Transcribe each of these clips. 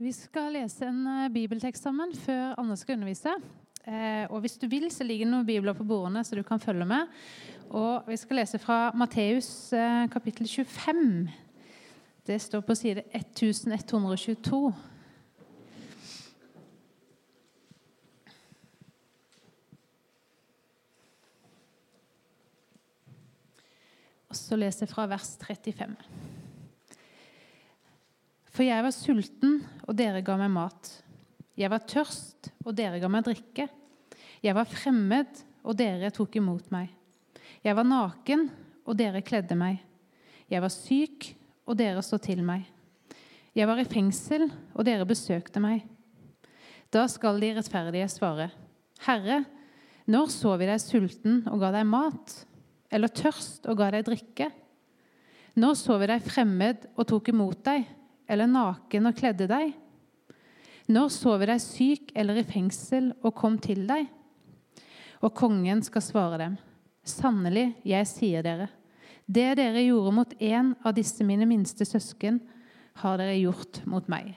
Vi skal lese en eh, bibeltekst sammen før Anne skal undervise. Eh, og Hvis du vil, så ligger det noen bibler på bordene, så du kan følge med. Og Vi skal lese fra Matteus eh, kapittel 25. Det står på side 1122. Og så leser jeg fra vers 35. For jeg var sulten, og dere ga meg mat. Jeg var tørst, og dere ga meg drikke. Jeg var fremmed, og dere tok imot meg. Jeg var naken, og dere kledde meg. Jeg var syk, og dere så til meg. Jeg var i fengsel, og dere besøkte meg. Da skal de rettferdige svare, Herre, når så vi deg sulten og ga deg mat, eller tørst og ga deg drikke? Når så vi deg fremmed og tok imot deg? Eller naken og kledde deg? Når vi deg syk eller i fengsel og kom til deg? Og kongen skal svare dem, sannelig, jeg sier dere, det dere gjorde mot en av disse mine minste søsken, har dere gjort mot meg.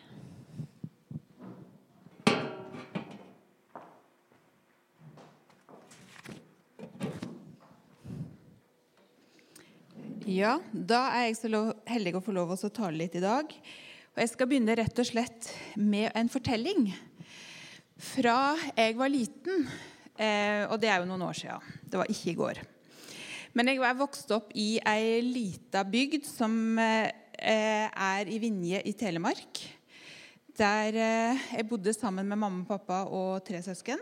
Ja, da er jeg så heldig å få lov å tale litt i dag. Og Jeg skal begynne rett og slett med en fortelling fra jeg var liten. Eh, og det er jo noen år siden. Det var ikke i går. Men jeg var vokst opp i ei lita bygd som eh, er i Vinje i Telemark. Der eh, jeg bodde sammen med mamma, pappa og tre søsken.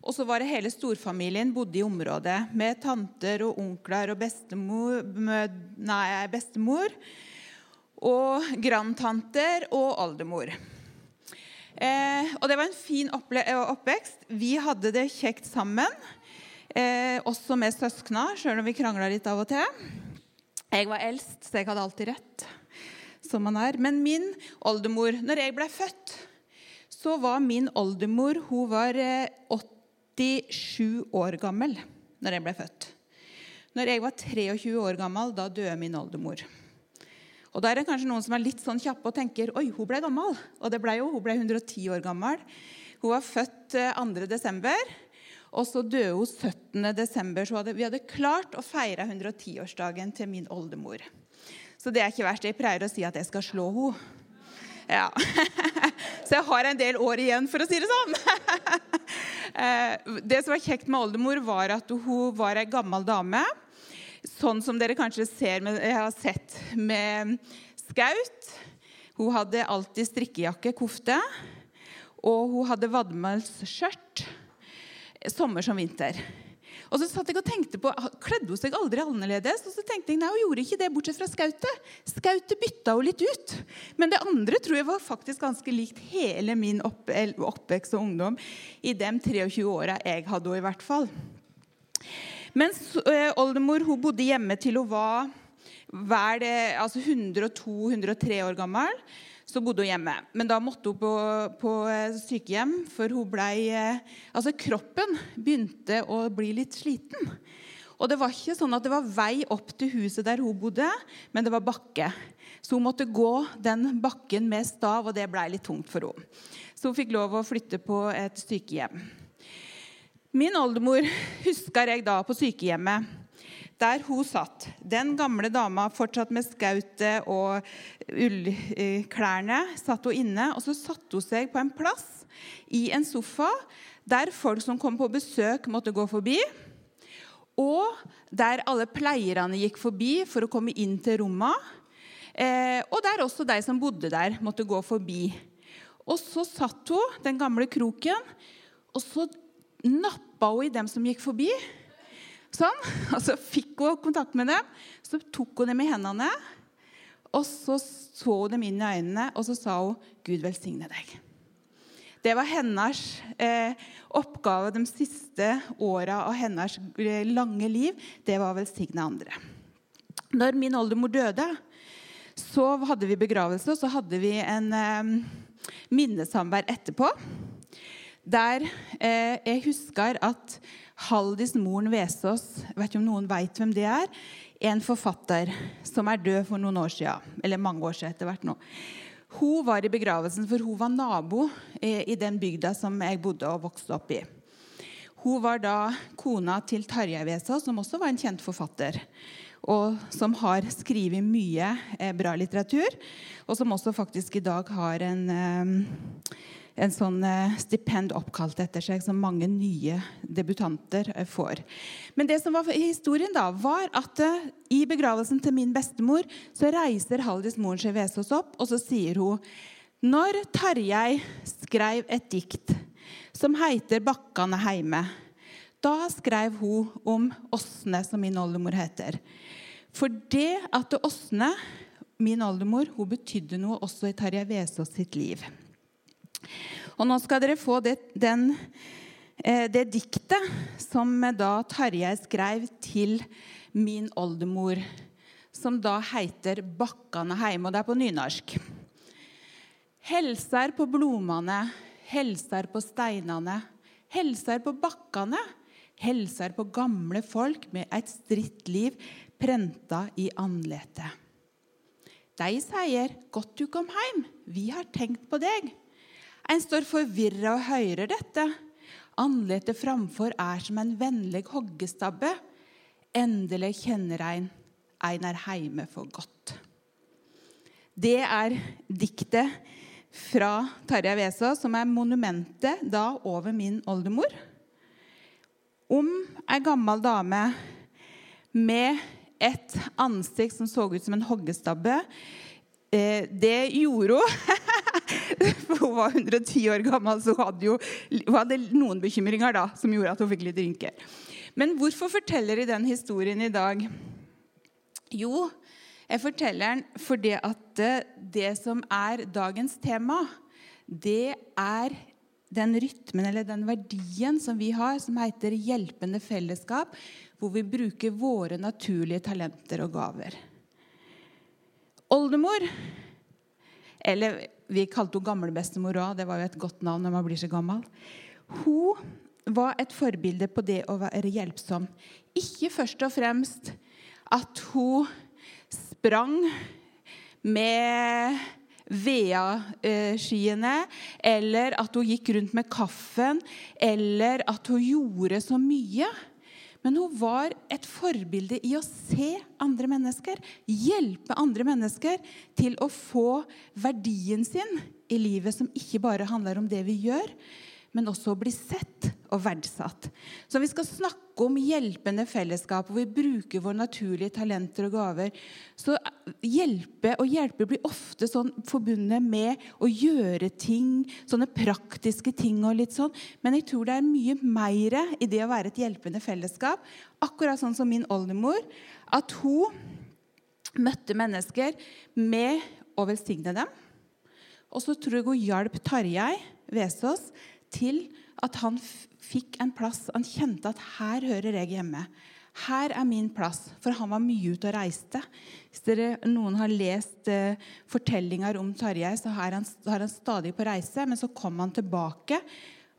Og så var det hele storfamilien bodde i området, med tanter og onkler og bestemor, nei, bestemor og grandtanter og oldemor. Eh, og det var en fin eh, oppvekst. Vi hadde det kjekt sammen, eh, også med søskna, sjøl om vi krangla litt av og til. Jeg var eldst, så jeg hadde alltid rett, som man er. Men min oldemor Når jeg ble født, så var min oldemor hun var 87 eh, år gammel når jeg ble født. Når jeg var 23 år gammel, da døde min oldemor. Og da er det kanskje noen som er litt sånn kjappe og tenker oi, hun ble gammel. Og det ble jo, hun ble 110 år gammel. Hun var født 2. Eh, desember, og så døde hun 17. desember. Så vi hadde klart å feire 110-årsdagen til min oldemor. Så det er ikke verst. Jeg pleier å si at jeg skal slå henne. Ja. Så jeg har en del år igjen, for å si det sånn. Eh, det som var kjekt med oldemor, var at hun var ei gammel dame Sånn som dere kanskje ser med, har sett med Skaut. Hun hadde alltid strikkejakke, kofte. Og hun hadde vadmelsskjørt sommer som vinter. Og så satt jeg og tenkte på, Kledde hun seg aldri annerledes? Og så tenkte jeg, nei, Hun gjorde ikke det, bortsett fra skautet. Skautet bytta hun litt ut. Men det andre tror jeg var faktisk ganske likt hele min opp, oppvekst og ungdom i de 23 åra jeg hadde henne, i hvert fall. Mens eh, oldemor hun bodde hjemme til hun var vel, altså 102-103 år gammel. Så bodde hun hjemme. Men da måtte hun på, på eh, sykehjem, for hun ble, eh, altså kroppen begynte å bli litt sliten. Og det var ikke sånn at det var vei opp til huset der hun bodde, men det var bakke. Så hun måtte gå den bakken med stav, og det ble litt tungt for henne. Så hun fikk lov å flytte på et sykehjem. Min oldemor husker jeg da på sykehjemmet, der hun satt. Den gamle dama fortsatt med skautet og ullklærne satt hun inne. Og så satte hun seg på en plass i en sofa der folk som kom på besøk, måtte gå forbi. Og der alle pleierne gikk forbi for å komme inn til rommene. Eh, og der også de som bodde der, måtte gå forbi. Og så satt hun, den gamle kroken, og så nappa hun i dem som gikk forbi. Sånn. Og så fikk hun kontakt med dem. Så tok hun dem i hendene. Og så så hun dem inn i øynene, og så sa hun, 'Gud velsigne deg'. Det var hennes eh, oppgave de siste åra av hennes eh, lange liv. Det var å velsigne andre. Når min oldemor døde, så hadde vi begravelse, og så hadde vi en eh, minnesamvær etterpå. Der eh, jeg husker at Haldis Moren Vesaas vet ikke om noen vet hvem det er, en forfatter som er død for noen år siden. Eller mange år siden etter hvert nå. Hun var i begravelsen, for hun var nabo i den bygda som jeg bodde og vokste opp i. Hun var da kona til Tarjei Vesaas, som også var en kjent forfatter. Og som har skrevet mye eh, bra litteratur, og som også faktisk i dag har en, eh, en sånn eh, stipend oppkalt etter seg, som mange nye debutanter får. Men det som var historien da, var at i begravelsen til min bestemor så reiser Haldis moren Vesaas opp, og så sier hun Når Tarjei skrev et dikt som heter 'Bakkane heime'. Da skrev hun om Åsne, som min oldemor heter. For det at Åsne, min oldemor, hun betydde noe også i Tarjei Vesaas sitt liv. Og nå skal dere få det, den, eh, det diktet som da Tarjei skrev til min oldemor, som da heter 'Bakkane heime', og det er på nynorsk. Helsar på blomane Helsar på steinane, helsar på bakkane, helsar på gamle folk med et stritt liv prenta i andletet. De sier 'Godt du kom heim, vi har tenkt på deg'. En står forvirra og hører dette. Andletet framfor er som en vennlig hoggestabbe. Endelig kjenner ein ein er heime for godt. Det er diktet fra Tarjei Vesaas, som er monumentet da over min oldemor. Om ei gammel dame med et ansikt som så ut som en hoggestabbe. Eh, det gjorde hun. For hun var 110 år gammel, så hadde jo, hun hadde noen bekymringer da, som gjorde at hun fikk litt rynker. Men hvorfor forteller de den historien i dag? Jo, jeg forteller den fordi at det som er dagens tema, det er den rytmen eller den verdien som vi har, som heter hjelpende fellesskap, hvor vi bruker våre naturlige talenter og gaver. Oldemor, eller vi kalte henne gamlebestemor òg, det var jo et godt navn når man blir så gammel, hun var et forbilde på det å være hjelpsom. Ikke først og fremst at hun sprang med Vea-skyene, eller at hun gikk rundt med kaffen, eller at hun gjorde så mye. Men hun var et forbilde i å se andre mennesker, hjelpe andre mennesker til å få verdien sin i livet, som ikke bare handler om det vi gjør, men også å bli sett og verdsatt. Så vi skal snakke om hjelpende fellesskap, hvor vi bruker våre naturlige talenter og gaver. Så hjelpe og hjelpe blir ofte sånn forbundet med å gjøre ting, sånne praktiske ting og litt sånn. Men jeg tror det er mye mer i det å være et hjelpende fellesskap. Akkurat sånn som min oldemor. At hun møtte mennesker med å velsigne dem. Og så tror jeg hun hjalp Tarjei Vesaas til at han fikk en plass. Han kjente at her hører jeg hjemme. Her er min plass. For han var mye ute og reiste. Hvis dere, noen har lest eh, fortellinger om Tarjei, så er han, er han, stadig på reise. Men så kom han tilbake,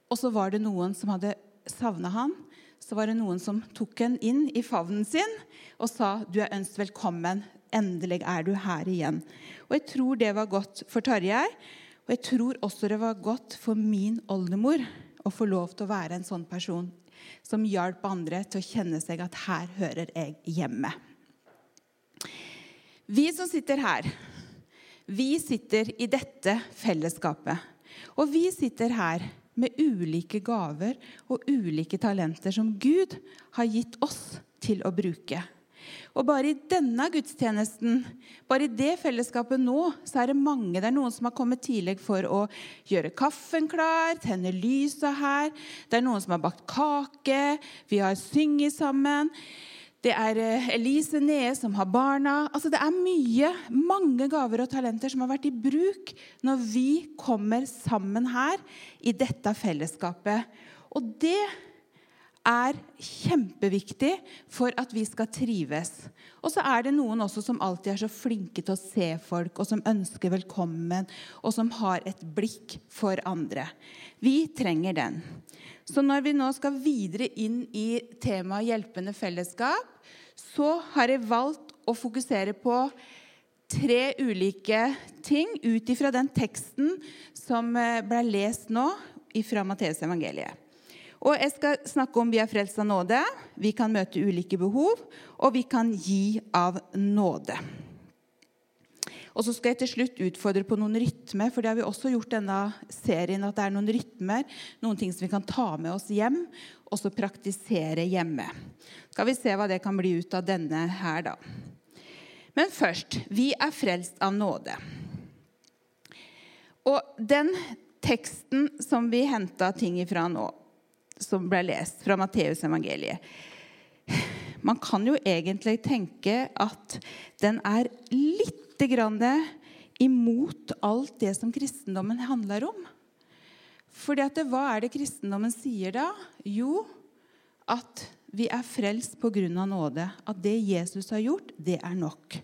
og så var det noen som hadde savna han. Så var det noen som tok han inn i favnen sin og sa du er ønsket velkommen. Endelig er du her igjen. Og jeg tror det var godt for Tarjei. Og jeg tror også det var godt for min oldemor å få lov til å være en sånn person som hjalp andre til å kjenne seg at her hører jeg hjemme. Vi som sitter her, vi sitter i dette fellesskapet. Og vi sitter her med ulike gaver og ulike talenter som Gud har gitt oss til å bruke. Og bare i denne gudstjenesten, bare i det fellesskapet nå, så er det mange. Det er noen som har kommet tidlig for å gjøre kaffen klar, tenne lysa her. Det er noen som har bakt kake. Vi har synget sammen. Det er eh, Elise Nede som har barna. Altså Det er mye, mange gaver og talenter som har vært i bruk når vi kommer sammen her i dette fellesskapet. Og det er kjempeviktig for at vi skal trives. Og så er det noen også som alltid er så flinke til å se folk, og som ønsker velkommen, og som har et blikk for andre. Vi trenger den. Så når vi nå skal videre inn i temaet hjelpende fellesskap, så har jeg valgt å fokusere på tre ulike ting ut ifra den teksten som eh, ble lest nå fra Matteus evangeliet. Og jeg skal snakke om vi er frelst av nåde, vi kan møte ulike behov, og vi kan gi av nåde. Og så skal jeg til slutt utfordre på noen rytmer, for det har vi også gjort denne serien. At det er noen rytmer, noen ting som vi kan ta med oss hjem, og så praktisere hjemme. Skal vi se hva det kan bli ut av denne her, da. Men først vi er frelst av nåde. Og den teksten som vi henta ting ifra nå, som ble lest fra Matteus evangeliet Man kan jo egentlig tenke at den er litt grann imot alt det som kristendommen handler om. Det, Hva er det kristendommen sier da? Jo, at vi er frelst av nåde. At det Jesus har gjort, det er nok.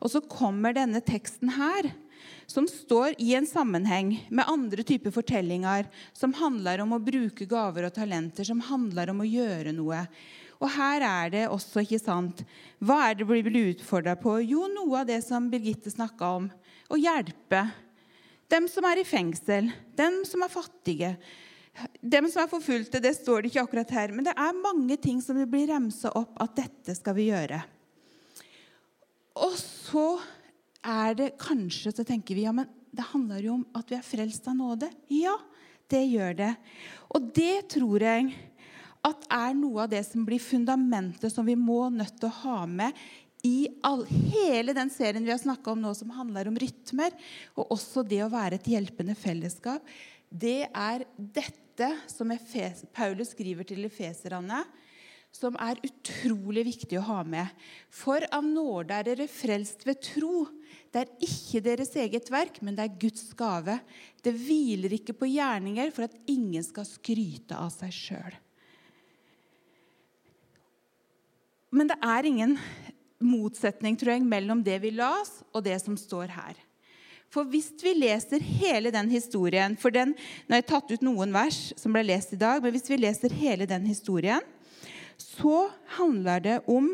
Og så kommer denne teksten her, som står i en sammenheng med andre typer fortellinger, som handler om å bruke gaver og talenter, som handler om å gjøre noe. Og her er det også, ikke sant Hva er det vi blir utfordra på? Jo, noe av det som Birgitte snakka om. Å hjelpe dem som er i fengsel, dem som er fattige, dem som er forfulgte, det står det ikke akkurat her. Men det er mange ting som det blir remsa opp at dette skal vi gjøre. Og så er det kanskje så tenker vi ja, men det handler jo om at vi er frelst av nåde. Ja, det gjør det. Og det tror jeg at er noe av det som blir fundamentet som vi må nødt til å ha med i all, hele den serien vi har snakka om nå, som handler om rytmer, og også det å være et hjelpende fellesskap, det er dette som Efes, Paulus skriver til efeserne, som er utrolig viktig å ha med. For av nåde er dere frelst ved tro. Det er ikke deres eget verk, men det er Guds gave. Det hviler ikke på gjerninger for at ingen skal skryte av seg sjøl. Men det er ingen motsetning tror jeg, mellom det vi las, og det som står her. For hvis vi leser hele den historien for den, Nå har jeg tatt ut noen vers som ble lest i dag, men hvis vi leser hele den historien, så handler det om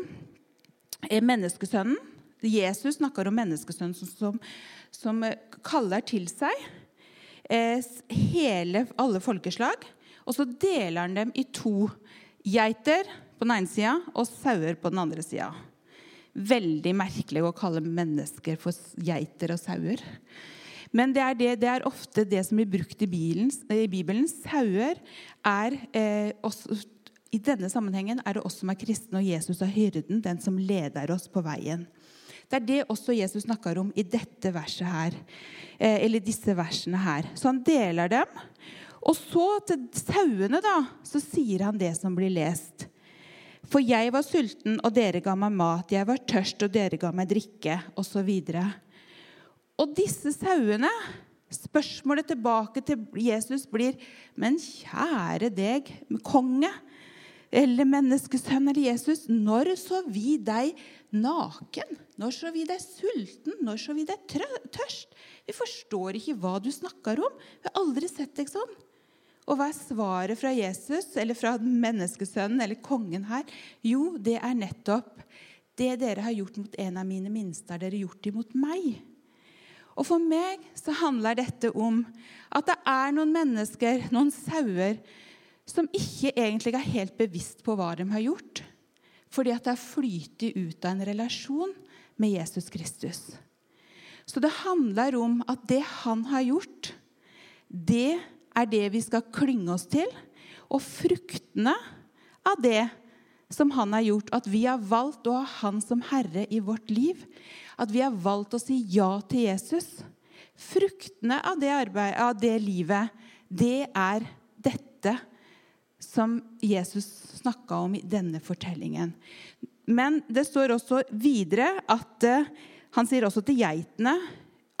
eh, menneskesønnen. Jesus snakker om menneskesønnen som, som, eh, kaller til seg eh, hele, alle folkeslag. Og så deler han dem i to geiter på den ene sida og sauer på den andre sida veldig merkelig å kalle mennesker for geiter og sauer. Men det er, det, det er ofte det som blir brukt i, bilen, i Bibelen. Sauer er eh, også, I denne sammenhengen er det oss som er kristne, og Jesus er hyrden, den som leder oss på veien. Det er det også Jesus snakker om i dette verset her, eh, eller disse versene her. Så han deler dem. Og så til sauene da, så sier han det som blir lest. For jeg var sulten, og dere ga meg mat. Jeg var tørst, og dere ga meg drikke, osv. Og, og disse sauene Spørsmålet tilbake til Jesus blir Men kjære deg, konge eller menneskesønn eller Jesus, når så vi deg naken? Når så vi deg sulten? Når så vi deg tørst? Vi forstår ikke hva du snakker om. Vi har aldri sett deg sånn. Og hva er svaret fra Jesus eller fra menneskesønnen eller kongen her? Jo, det er nettopp det dere har gjort mot en av mine minste, har dere gjort imot meg. Og For meg så handler dette om at det er noen mennesker, noen sauer, som ikke egentlig er helt bevisst på hva de har gjort. Fordi at det har flytet ut av en relasjon med Jesus Kristus. Så det handler om at det han har gjort, det er det vi skal klynge oss til. Og fruktene av det som han har gjort, at vi har valgt å ha han som herre i vårt liv, at vi har valgt å si ja til Jesus Fruktene av det, arbeid, av det livet, det er dette som Jesus snakka om i denne fortellingen. Men det står også videre at eh, han sier også til geitene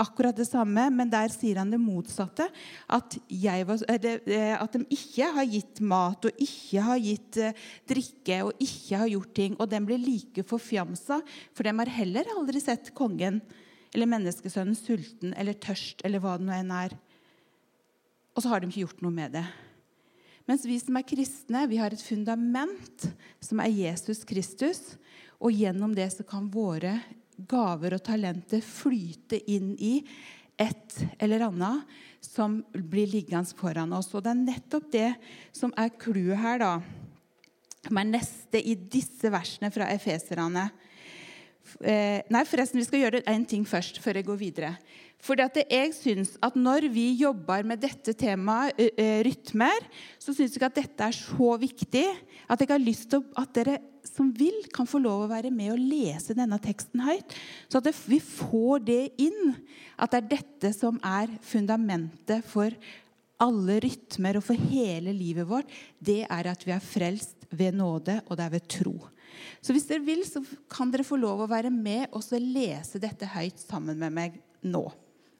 akkurat det samme, men der sier han det motsatte. At, var, eh, at, de ikke har gitt mat og ikke har gitt eh, drikke og ikke har gjort ting. Og de blir like forfjamsa, for de har heller aldri sett kongen eller menneskesønnen sulten eller tørst eller hva det nå enn er. Og så har de ikke gjort noe med det. Mens vi som er kristne, vi har et fundament som er Jesus Kristus. Og gjennom det så kan våre gaver og talenter flyte inn i et eller annet som blir liggende foran oss. Og det er nettopp det som er clouet her, da. Som er neste i disse versene fra efeserne. Eh, nei, forresten, vi skal gjøre én ting først, før jeg går videre. Fordi at jeg synes at Når vi jobber med dette temaet, rytmer, så syns jeg at dette er så viktig at jeg har lyst til at dere som vil, kan få lov å være med og lese denne teksten høyt. Så at vi får det inn. At det er dette som er fundamentet for alle rytmer og for hele livet vårt. Det er at vi er frelst ved nåde, og det er ved tro. Så hvis dere vil, så kan dere få lov å være med og lese dette høyt sammen med meg nå.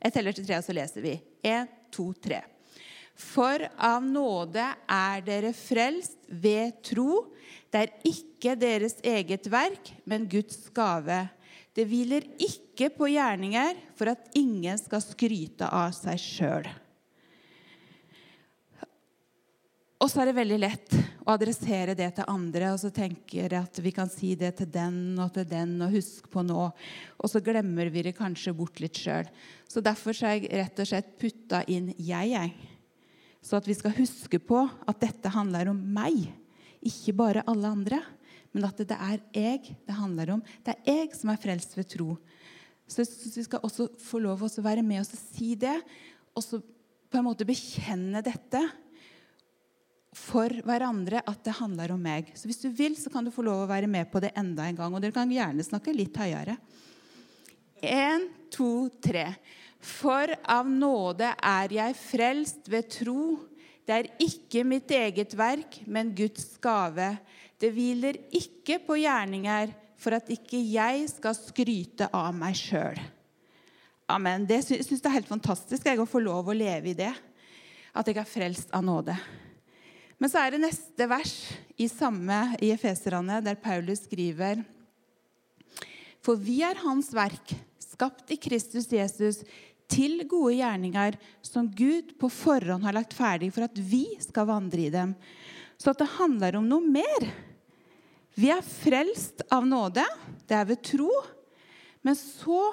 Jeg teller til tre, og så leser vi. Én, to, tre. For av nåde er dere frelst ved tro. Det er ikke deres eget verk, men Guds gave. Det hviler ikke på gjerninger for at ingen skal skryte av seg sjøl. Og så er det veldig lett å adressere det til andre. Og så tenker jeg at vi kan si det til den og til den og husk på nå. Og så glemmer vi det kanskje bort litt sjøl. Så derfor har jeg rett og slett putta inn 'jeg', jeg. Så at vi skal huske på at dette handler om meg, ikke bare alle andre. Men at det er jeg det handler om. Det er jeg som er frelst ved tro. Så vi skal også få lov til å være med oss og si det, og så på en måte bekjenne dette for hverandre at det handler om meg. Så hvis du vil, så kan du få lov å være med på det enda en gang. Og dere kan gjerne snakke litt høyere. Én, to, tre. For av nåde er jeg frelst ved tro. Det er ikke mitt eget verk, men Guds gave. Det hviler ikke på gjerninger for at ikke jeg skal skryte av meg sjøl. Amen. Det syns jeg er helt fantastisk jeg, å få lov å leve i det. At jeg er frelst av nåde. Men så er det neste vers i samme i Efeserane, der Paulus skriver For vi er Hans verk, skapt i Kristus Jesus, til gode gjerninger som Gud på forhånd har lagt ferdig for at vi skal vandre i dem. Så at det handler om noe mer. Vi er frelst av nåde. Det er ved tro. Men så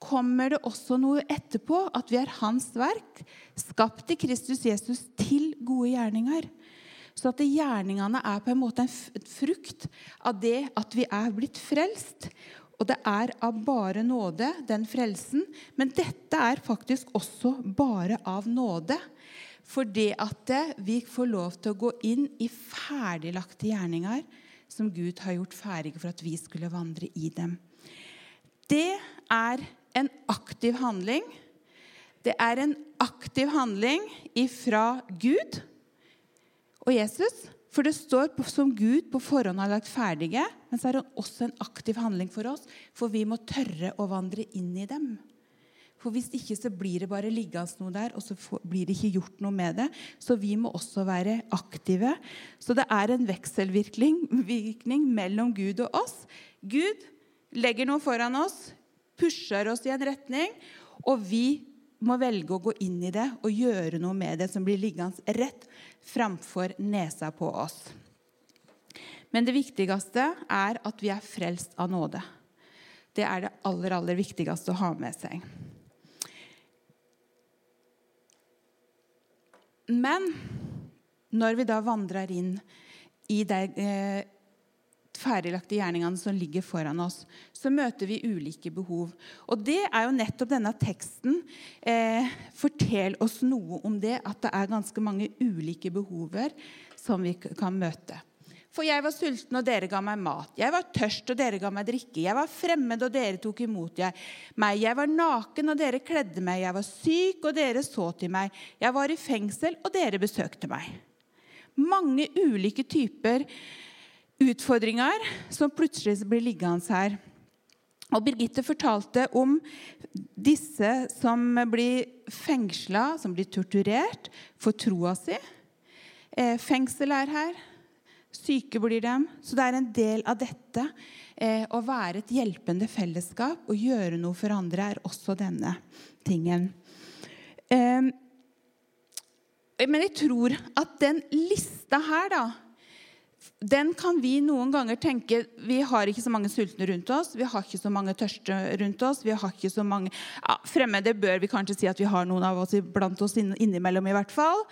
kommer det også noe etterpå, at vi er Hans verk, skapt i Kristus Jesus til gode gjerninger. Så at gjerningene er på en måte en frukt av det at vi er blitt frelst. Og det er av bare nåde, den frelsen. Men dette er faktisk også bare av nåde. For det at vi får lov til å gå inn i ferdiglagte gjerninger som Gud har gjort ferdige for at vi skulle vandre i dem. Det er en aktiv handling. Det er en aktiv handling ifra Gud og Jesus. For det står som Gud på forhånd har lagt ferdige, men så er det også en aktiv handling for oss. For vi må tørre å vandre inn i dem. For Hvis ikke så blir det bare liggende noe der, og så blir det ikke gjort noe med det. Så vi må også være aktive. Så det er en vekselvirkning mellom Gud og oss. Gud legger noe foran oss, pusher oss i en retning, og vi må velge å gå inn i det og gjøre noe med det som blir liggende rett framfor nesa på oss. Men det viktigste er at vi er frelst av nåde. Det er det aller, aller viktigste å ha med seg. Men når vi da vandrer inn i det eh, ferdiglagte gjerningene som ligger foran oss, så møter vi ulike behov. Og det er jo nettopp denne teksten eh, Fortell oss noe om det, at det er ganske mange ulike behover som vi kan møte. For jeg var sulten, og dere ga meg mat. Jeg var tørst, og dere ga meg drikke. Jeg var fremmed, og dere tok imot meg. Jeg var naken, og dere kledde meg. Jeg var syk, og dere så til meg. Jeg var i fengsel, og dere besøkte meg. Mange ulike typer utfordringer som plutselig blir liggende her. Og Birgitte fortalte om disse som blir fengsla, som blir torturert for troa si. Eh, fengsel er her. Syke blir dem. Så det er en del av dette. Eh, å være et hjelpende fellesskap og gjøre noe for andre er også denne tingen. Eh, men jeg tror at den lista her, da den kan vi noen ganger tenke Vi har ikke så mange sultne rundt oss, vi har ikke så mange tørste rundt oss. vi har ikke så mange, ja, Fremmede bør vi kanskje si at vi har noen av oss blant oss innimellom, i hvert fall.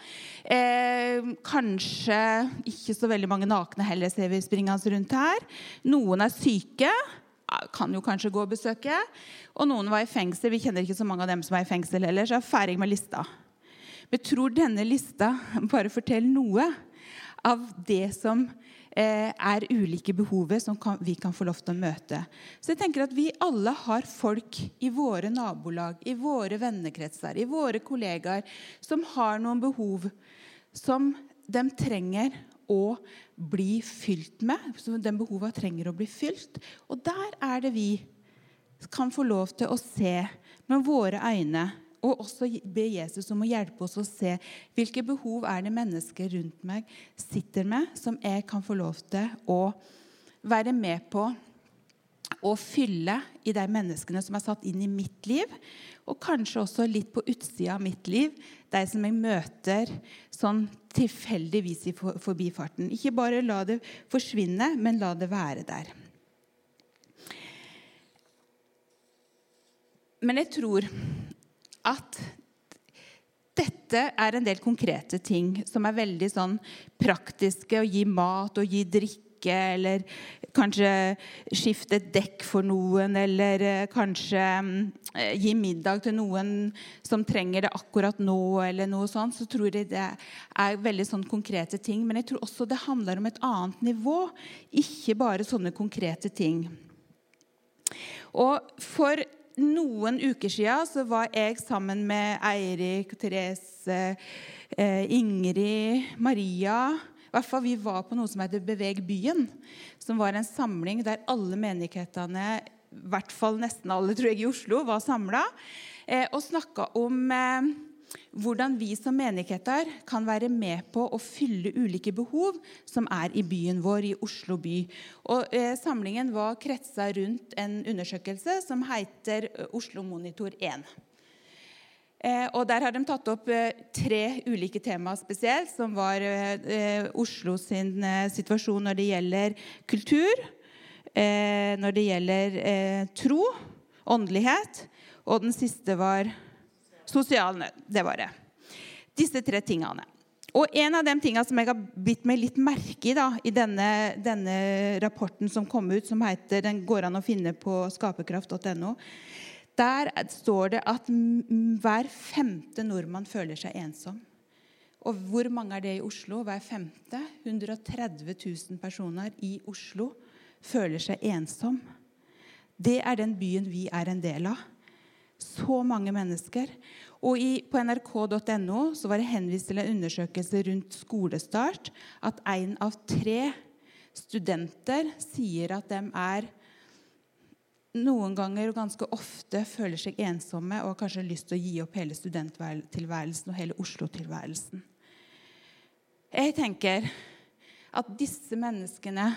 Eh, kanskje ikke så veldig mange nakne heller ser vi springende rundt her. Noen er syke. Kan jo kanskje gå og besøke. Og noen var i fengsel. Vi kjenner ikke så mange av dem som er i fengsel heller, så jeg er ferdig med lista. Men tror denne lista bare forteller noe av det som Eh, er ulike behovet som vi kan få lov til å møte. Så jeg tenker at vi alle har folk i våre nabolag, i våre vennekretser, i våre kollegaer som har noen behov som de trenger å bli fylt med. Som de behova trenger å bli fylt. Og der er det vi kan få lov til å se med våre øyne og også be Jesus om å hjelpe oss å se hvilke behov er det mennesker rundt meg sitter med, som jeg kan få lov til å være med på å fylle i de menneskene som er satt inn i mitt liv, og kanskje også litt på utsida av mitt liv, de som jeg møter sånn tilfeldigvis i forbifarten. Ikke bare la det forsvinne, men la det være der. Men jeg tror at dette er en del konkrete ting som er veldig sånn praktiske. Å gi mat og gi drikke, eller kanskje skifte et dekk for noen, eller eh, kanskje eh, gi middag til noen som trenger det akkurat nå, eller noe sånt. Så tror jeg det er veldig sånn konkrete ting. Men jeg tror også det handler om et annet nivå, ikke bare sånne konkrete ting. Og for noen uker siden var jeg sammen med Eirik, Therese, eh, Ingrid, Maria. I hvert fall Vi var på noe som heter Beveg byen, som var en samling der alle menighetene, i hvert fall nesten alle tror jeg, i Oslo, var samla eh, og snakka om eh, hvordan vi som menigheter kan være med på å fylle ulike behov som er i byen vår, i Oslo by. Og eh, Samlingen var kretsa rundt en undersøkelse som heter eh, Oslo Monitor 1. Eh, og Der har de tatt opp eh, tre ulike temaer spesielt, som var eh, eh Oslo sin situasjon når det gjelder kultur, når det gjelder tro, åndelighet, og den siste var Sosial nød. Det var det. Disse tre tingene. Og En av de tingene som jeg har bitt meg litt merke i da, i denne, denne, rapporten som kom ut, som heter, den går an å finne på skaperkraft.no, der står det at hver femte nordmann føler seg ensom. Og hvor mange er det i Oslo? Hver femte? 130 000 personer i Oslo føler seg ensom. Det er den byen vi er en del av. Så mange mennesker. Og i, på nrk.no var det henvist til en undersøkelse rundt skolestart at én av tre studenter sier at de er noen ganger og ganske ofte føler seg ensomme og har kanskje lyst til å gi opp hele studenttilværelsen og hele Oslo-tilværelsen. Jeg tenker at disse menneskene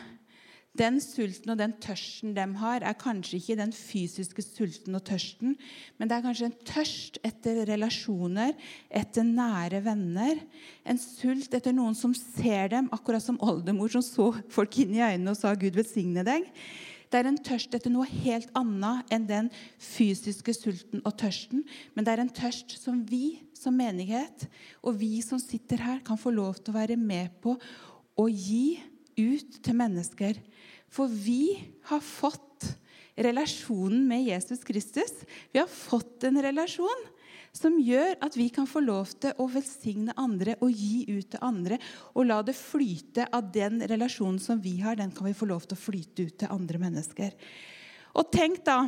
den sulten og den tørsten de har, er kanskje ikke den fysiske sulten og tørsten, men det er kanskje en tørst etter relasjoner, etter nære venner. En sult etter noen som ser dem, akkurat som oldemor som så folk inn i øynene og sa 'Gud velsigne deg'. Det er en tørst etter noe helt annet enn den fysiske sulten og tørsten. Men det er en tørst som vi som menighet og vi som sitter her, kan få lov til å være med på å gi ut til mennesker for vi har fått relasjonen med Jesus Kristus. Vi har fått en relasjon som gjør at vi kan få lov til å velsigne andre og gi ut til andre. Og la det flyte av den relasjonen som vi har, den kan vi få lov til å flyte ut til andre mennesker. Og tenk da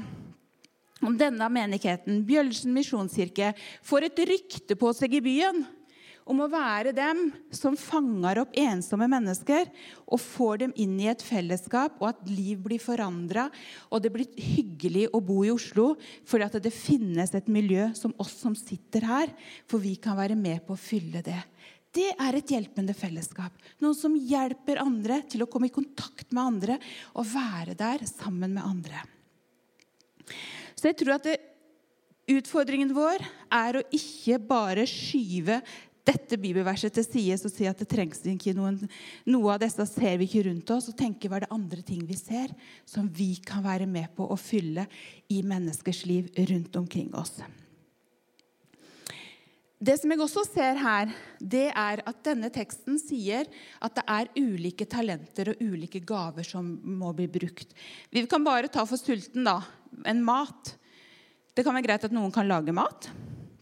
om denne menigheten, Bjølsen misjonskirke, får et rykte på seg i byen om å være dem som fanger opp ensomme mennesker og får dem inn i et fellesskap, og at liv blir forandra, og det blir hyggelig å bo i Oslo fordi at det finnes et miljø som oss som sitter her, for vi kan være med på å fylle det. Det er et hjelpende fellesskap. Noen som hjelper andre til å komme i kontakt med andre og være der sammen med andre. Så jeg tror at det, Utfordringen vår er å ikke bare skyve dette bibelverset til side og si at det trengs ikke noen, noe av disse ser vi ikke rundt oss, og tenke hva er det andre ting vi ser, som vi kan være med på å fylle i menneskers liv rundt omkring oss. Det som jeg også ser her, det er at denne teksten sier at det er ulike talenter og ulike gaver som må bli brukt. Vi kan bare ta for sulten, da. En mat. Det kan være greit at noen kan lage mat.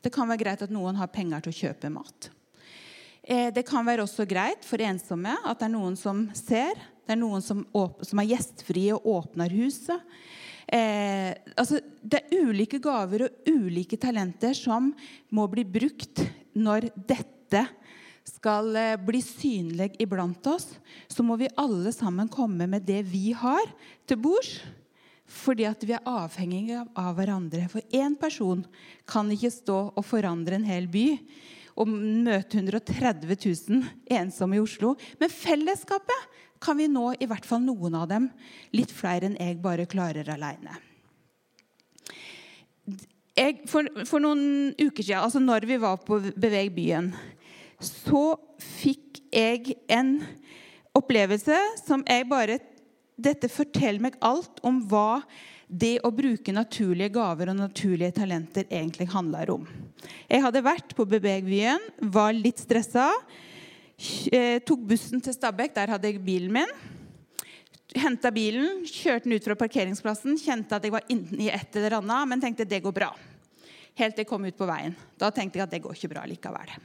Det kan være greit at noen har penger til å kjøpe mat. Eh, det kan være også greit for ensomme at det er noen som ser. Det er noen som, som er gjestfrie og åpner huset. Eh, altså, det er ulike gaver og ulike talenter som må bli brukt når dette skal eh, bli synlig iblant oss. Så må vi alle sammen komme med det vi har, til bords. Fordi at vi er avhengige av hverandre. For én person kan ikke stå og forandre en hel by og møte 130 000 ensomme i Oslo. Men fellesskapet kan vi nå i hvert fall noen av dem. Litt flere enn jeg bare klarer aleine. For, for, noen uker siden, altså når vi var på Beveg byen, så fikk jeg en opplevelse som jeg bare Dette forteller meg alt om hva det å bruke naturlige gaver og naturlige talenter egentlig handler om. Jeg hadde vært på Bebegbyen, var litt stressa. Eh, tok bussen til Stabekk. Der hadde jeg bilen min. Henta bilen, kjørte den ut fra parkeringsplassen. Kjente at jeg var inne i et eller annet, men tenkte det går bra. Helt til jeg kom ut på veien. Da tenkte jeg at det går ikke bra likevel.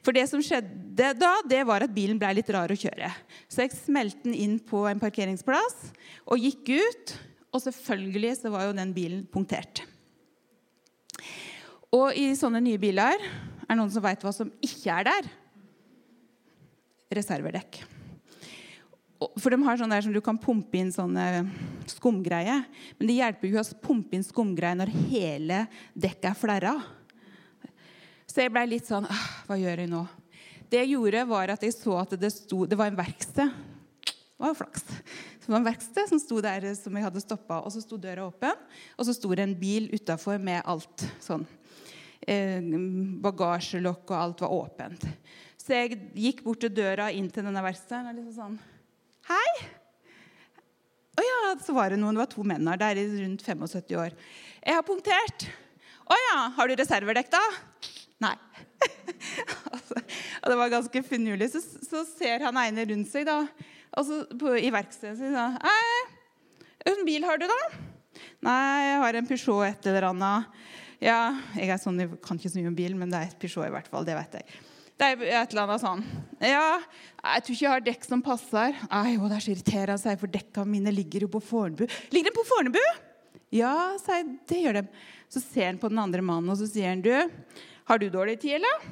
For det som skjedde da, det var at bilen ble litt rar å kjøre. Så jeg smelte den inn på en parkeringsplass og gikk ut. Og selvfølgelig så var jo den bilen punktert. Og i sånne nye biler er det noen som veit hva som ikke er der reservedekk. For de har sånn der som du kan pumpe inn sånne skumgreier. Men det hjelper jo å pumpe inn skumgreier når hele dekket er flerra. Så jeg blei litt sånn Hva gjør jeg nå? Det jeg gjorde, var at jeg så at det, sto, det var en verksted. Det var jo flaks. Det var en verksted som sto der som jeg hadde stoppa, og så sto døra åpen. Og så sto det en bil utafor med alt sånn. Eh, bagasjelokk og alt var åpent. Så jeg gikk bort til døra inn til denne verkstedet og liksom sånn Hei! Å ja, så var det noen. Det var to menn her. Det er rundt 75 år. Jeg har punktert. Å ja, har du reservedekk, da? Nei. og det var ganske finurlig. Så, så, ser han ene rundt seg da, altså på, i verkstedet sitt. Hei, hvilken bil har du, da? Nei, jeg har en Peugeot et eller annet. Ja, jeg sånn, jeg kan ikke så mye om bil, men det er et Peugeot i hvert fall. Det vet jeg. Det er et eller annet sånn. Ja, jeg tror ikke jeg har dekk som passer. Nei, å, det er så irriterende, sier for dekka mine ligger jo på Fornebu. Ligger de på Fornebu? Ja, sier jeg. Det gjør de. Så ser han på den andre mannen, og så sier han, du, har du dårlig tid, eller?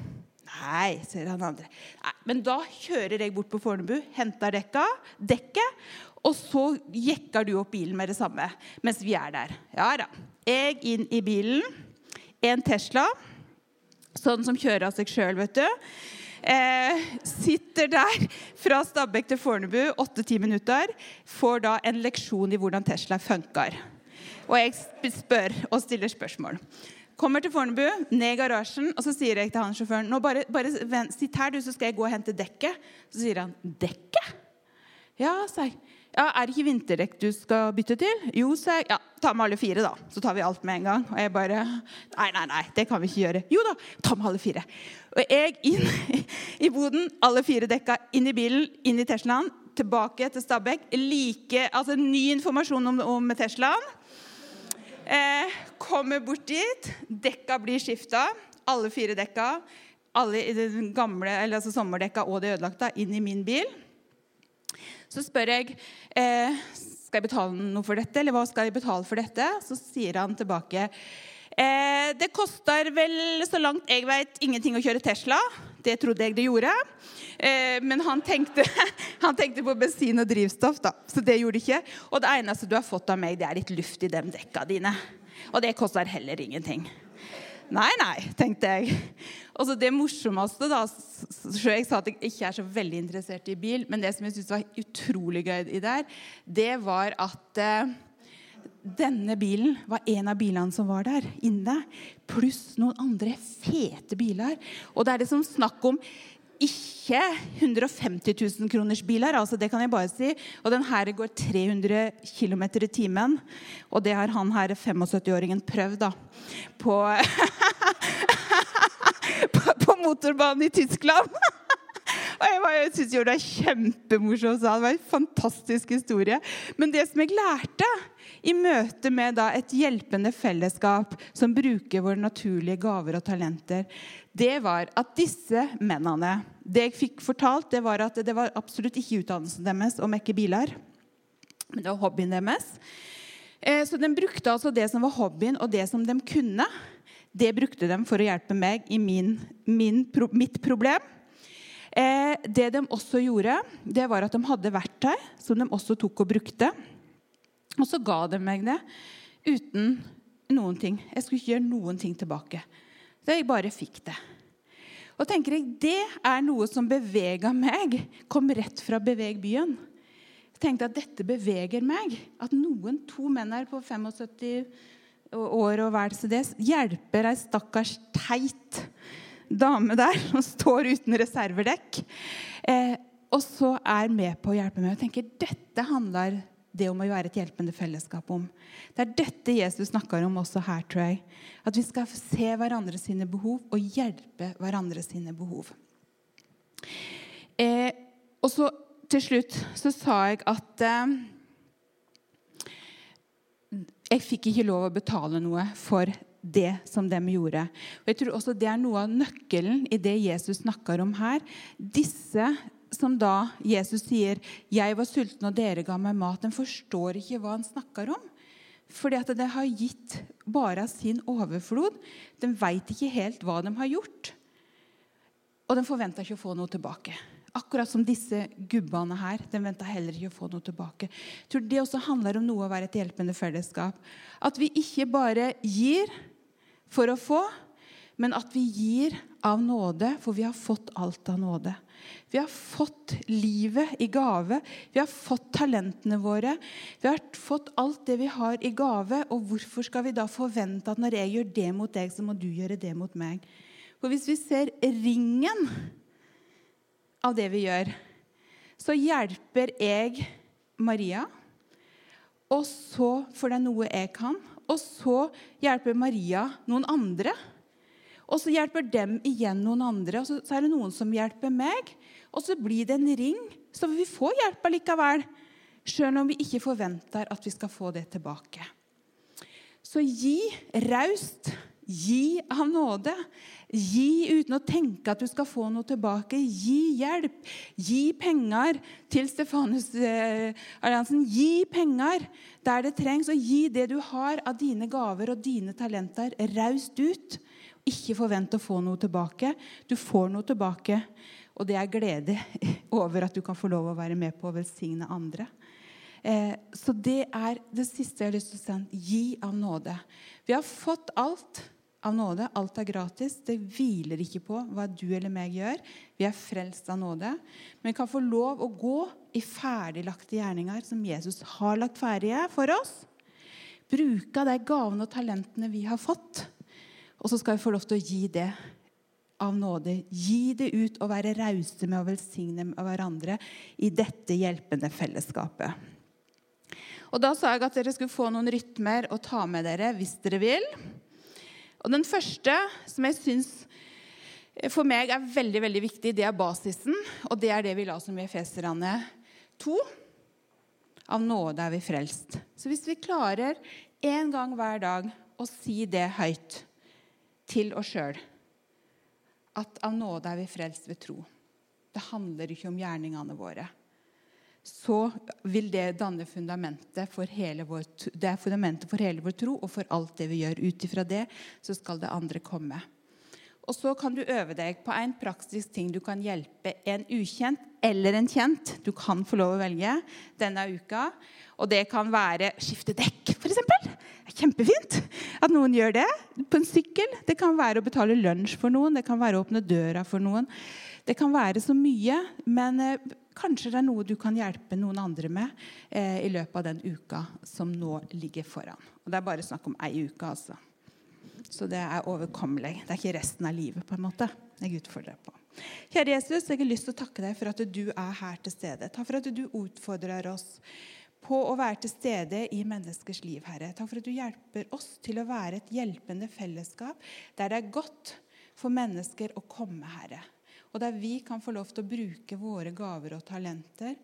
Nei, sier han andre. Nei, men da kjører jeg bort på Fornebu, henter dekka, dekket, og så jekker du opp bilen med det samme mens vi er der. Ja da. Jeg inn i bilen. En Tesla. Sånn som kjører av seg sjøl, vet du. Eh, sitter der fra Stabekk til Fornebu, åtte-ti minutter. Får da en leksjon i hvordan Tesla funker. Og jeg spør og stiller spørsmål. Kommer til Fornebu, ned i garasjen, og så sier jeg til han sjåføren nå bare, bare sitt her, du, så skal jeg gå og hente dekket. Så sier han dekket? Ja, sa jeg. Ja, 'Er det ikke vinterdekk du skal bytte til?' Jo, sa jeg. Ja, ta med alle fire, da. Så tar vi alt med en gang. Og jeg bare Nei, nei, nei, det kan vi ikke gjøre. Jo da, ta med alle fire. Og jeg inn i boden, alle fire dekka inn i bilen, inn i Teslaen, tilbake til Stabekk. Like, altså ny informasjon om, om Teslaen. Kommer bort dit. Dekka blir skifta. Alle fire dekka. Alle gamle, altså sommerdekka og det ødelagte, inn i min bil. Så spør jeg eh, skal jeg betale noe for dette, eller hva skal jeg betale for dette. Så sier han tilbake eh, det koster vel, så langt jeg vet, ingenting å kjøre Tesla. Det trodde jeg det gjorde. Eh, men han tenkte, han tenkte, på bensin og drivstoff, da. så det gjorde det ikke. Og det eneste du har fått av meg, det er litt luft i de dekka dine. Og det koster heller ingenting. Nei, nei, tenkte jeg. Og så Det morsomste da, så Jeg sa at jeg ikke er så veldig interessert i bil, men det som jeg syntes var utrolig gøy i der, det var at eh, denne bilen var en av bilene som var der inne, pluss noen andre fete biler. Og det er det som snakk om ikke 150 000 kroners biler, altså det kan jeg bare si. Og den her går 300 km i timen. Og det har han her 75-åringen prøvd, da. På, på, motorbanen i Tyskland. Og jeg, jeg synes jo det er kjempemorsomt. Det var en fantastisk historie. Men det som jeg lærte i møte med da, et hjelpende fellesskap som bruker våre naturlige gaver og talenter, det var at disse mennene Det jeg fikk fortalt, det var at det var absolutt ikke utdannelsen deres å mekke biler. Men det var hobbyen deres. Eh, så de brukte altså det som var hobbyen, og det som de kunne. Det brukte de for å hjelpe meg i min, min, mitt problem. Eh, det de også gjorde, det var at de hadde verktøy som de også tok og brukte. Og så ga de meg det uten noen ting. Jeg skulle ikke gjøre noen ting tilbake. Så jeg bare fikk det. Og tenker jeg, Det er noe som bevega meg. Kom rett fra Beveg byen. Jeg tenkte at dette beveger meg. At noen to menn her på 75 år og vel så det hjelper ei stakkars teit dame der som står uten reservedekk, eh, og så er med på å hjelpe meg. Jeg tenker, Dette handler det om å være et hjelpende fellesskap om. Det er dette Jesus snakker om også her, tror jeg. At vi skal se hverandre sine behov og hjelpe hverandre sine behov. Eh, og så til slutt så sa jeg at eh, jeg fikk ikke lov å betale noe for det som de gjorde. Og jeg tror også Det er noe av nøkkelen i det Jesus snakker om her. Disse som da Jesus sier 'Jeg var sulten, og dere ga meg mat', den forstår ikke hva han snakker om. Fordi at det har gitt bare sin overflod. De veit ikke helt hva de har gjort. Og de forventa ikke å få noe tilbake. Akkurat som disse gubbene her. De venta heller ikke å få noe tilbake. Jeg tror Det også handler om noe å være et hjelpende fellesskap. At vi ikke bare gir for å få, men at vi gir av nåde, for vi har fått alt av nåde. Vi har fått livet i gave. Vi har fått talentene våre. Vi har fått alt det vi har i gave. Og hvorfor skal vi da forvente at når jeg gjør det mot deg, så må du gjøre det mot meg? For hvis vi ser ringen av det vi gjør, så hjelper jeg Maria. Og så får det noe jeg kan. Og så hjelper Maria noen andre. Og så hjelper dem igjen noen andre, og så, er det noen som hjelper meg. Og så blir det en ring, så vi får hjelp allikevel. Sjøl om vi ikke forventer at vi skal få det tilbake. Så gi raust. Gi av nåde. Gi uten å tenke at du skal få noe tilbake. Gi hjelp. Gi penger til Stefanus-alliansen. Eh, gi penger der det trengs, og gi det du har av dine gaver og dine talenter, raust ut. Ikke forvent å få noe tilbake. Du får noe tilbake, og det er glede over at du kan få lov å være med på å velsigne andre. Eh, så det er det siste jeg har lyst til å si. Gi av nåde. Vi har fått alt av nåde. Alt er gratis. Det hviler ikke på hva du eller meg gjør. Vi er frelst av nåde. Men vi kan få lov å gå i ferdiglagte gjerninger som Jesus har lagt ferdige for oss. Bruke av de gavene og talentene vi har fått og så skal vi få lov til å gi det av nåde. Gi det ut og være rause med å velsigne hverandre i dette hjelpende fellesskapet. Og Da sa jeg at dere skulle få noen rytmer å ta med dere hvis dere vil. Og Den første, som jeg syns for meg er veldig veldig viktig, det er basisen. Og det er det vi la som i Efeserane 2. Av nåde er vi frelst. Så hvis vi klarer en gang hver dag å si det høyt til oss sjøl at av nåde er vi frelst ved tro. Det handler ikke om gjerningene våre. Så vil det danne fundamentet for hele vår, det er fundamentet for hele vår tro og for alt det vi gjør. Ut ifra det så skal det andre komme. Og så kan du øve deg på en praktisk ting du kan hjelpe en ukjent eller en kjent. Du kan få lov å velge denne uka. Og det kan være skifte dekk, f.eks. Kjempefint at noen gjør det på en sykkel. Det kan være å betale lunsj for noen, det kan være å åpne døra for noen. Det kan være så mye, men eh, kanskje det er noe du kan hjelpe noen andre med eh, i løpet av den uka som nå ligger foran. Og Det er bare snakk om ei uke, altså. Så det er overkommelig. Det er ikke resten av livet på en måte jeg utfordrer på. Kjære Jesus, jeg har lyst til å takke deg for at du er her til stede. Takk for at du utfordrer oss på å være til stede i menneskers liv, Herre. Takk for at du hjelper oss til å være et hjelpende fellesskap der det er godt for mennesker å komme, Herre. Og der vi kan få lov til å bruke våre gaver og talenter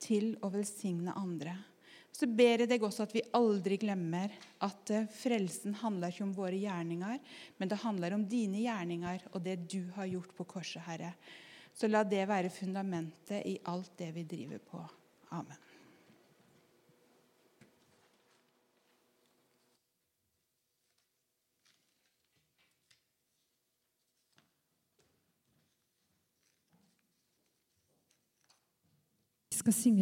til å velsigne andre. Så ber jeg deg også at vi aldri glemmer at eh, frelsen handler ikke om våre gjerninger, men det handler om dine gjerninger og det du har gjort på korset, Herre. Så la det være fundamentet i alt det vi driver på. Amen. Vi skal synge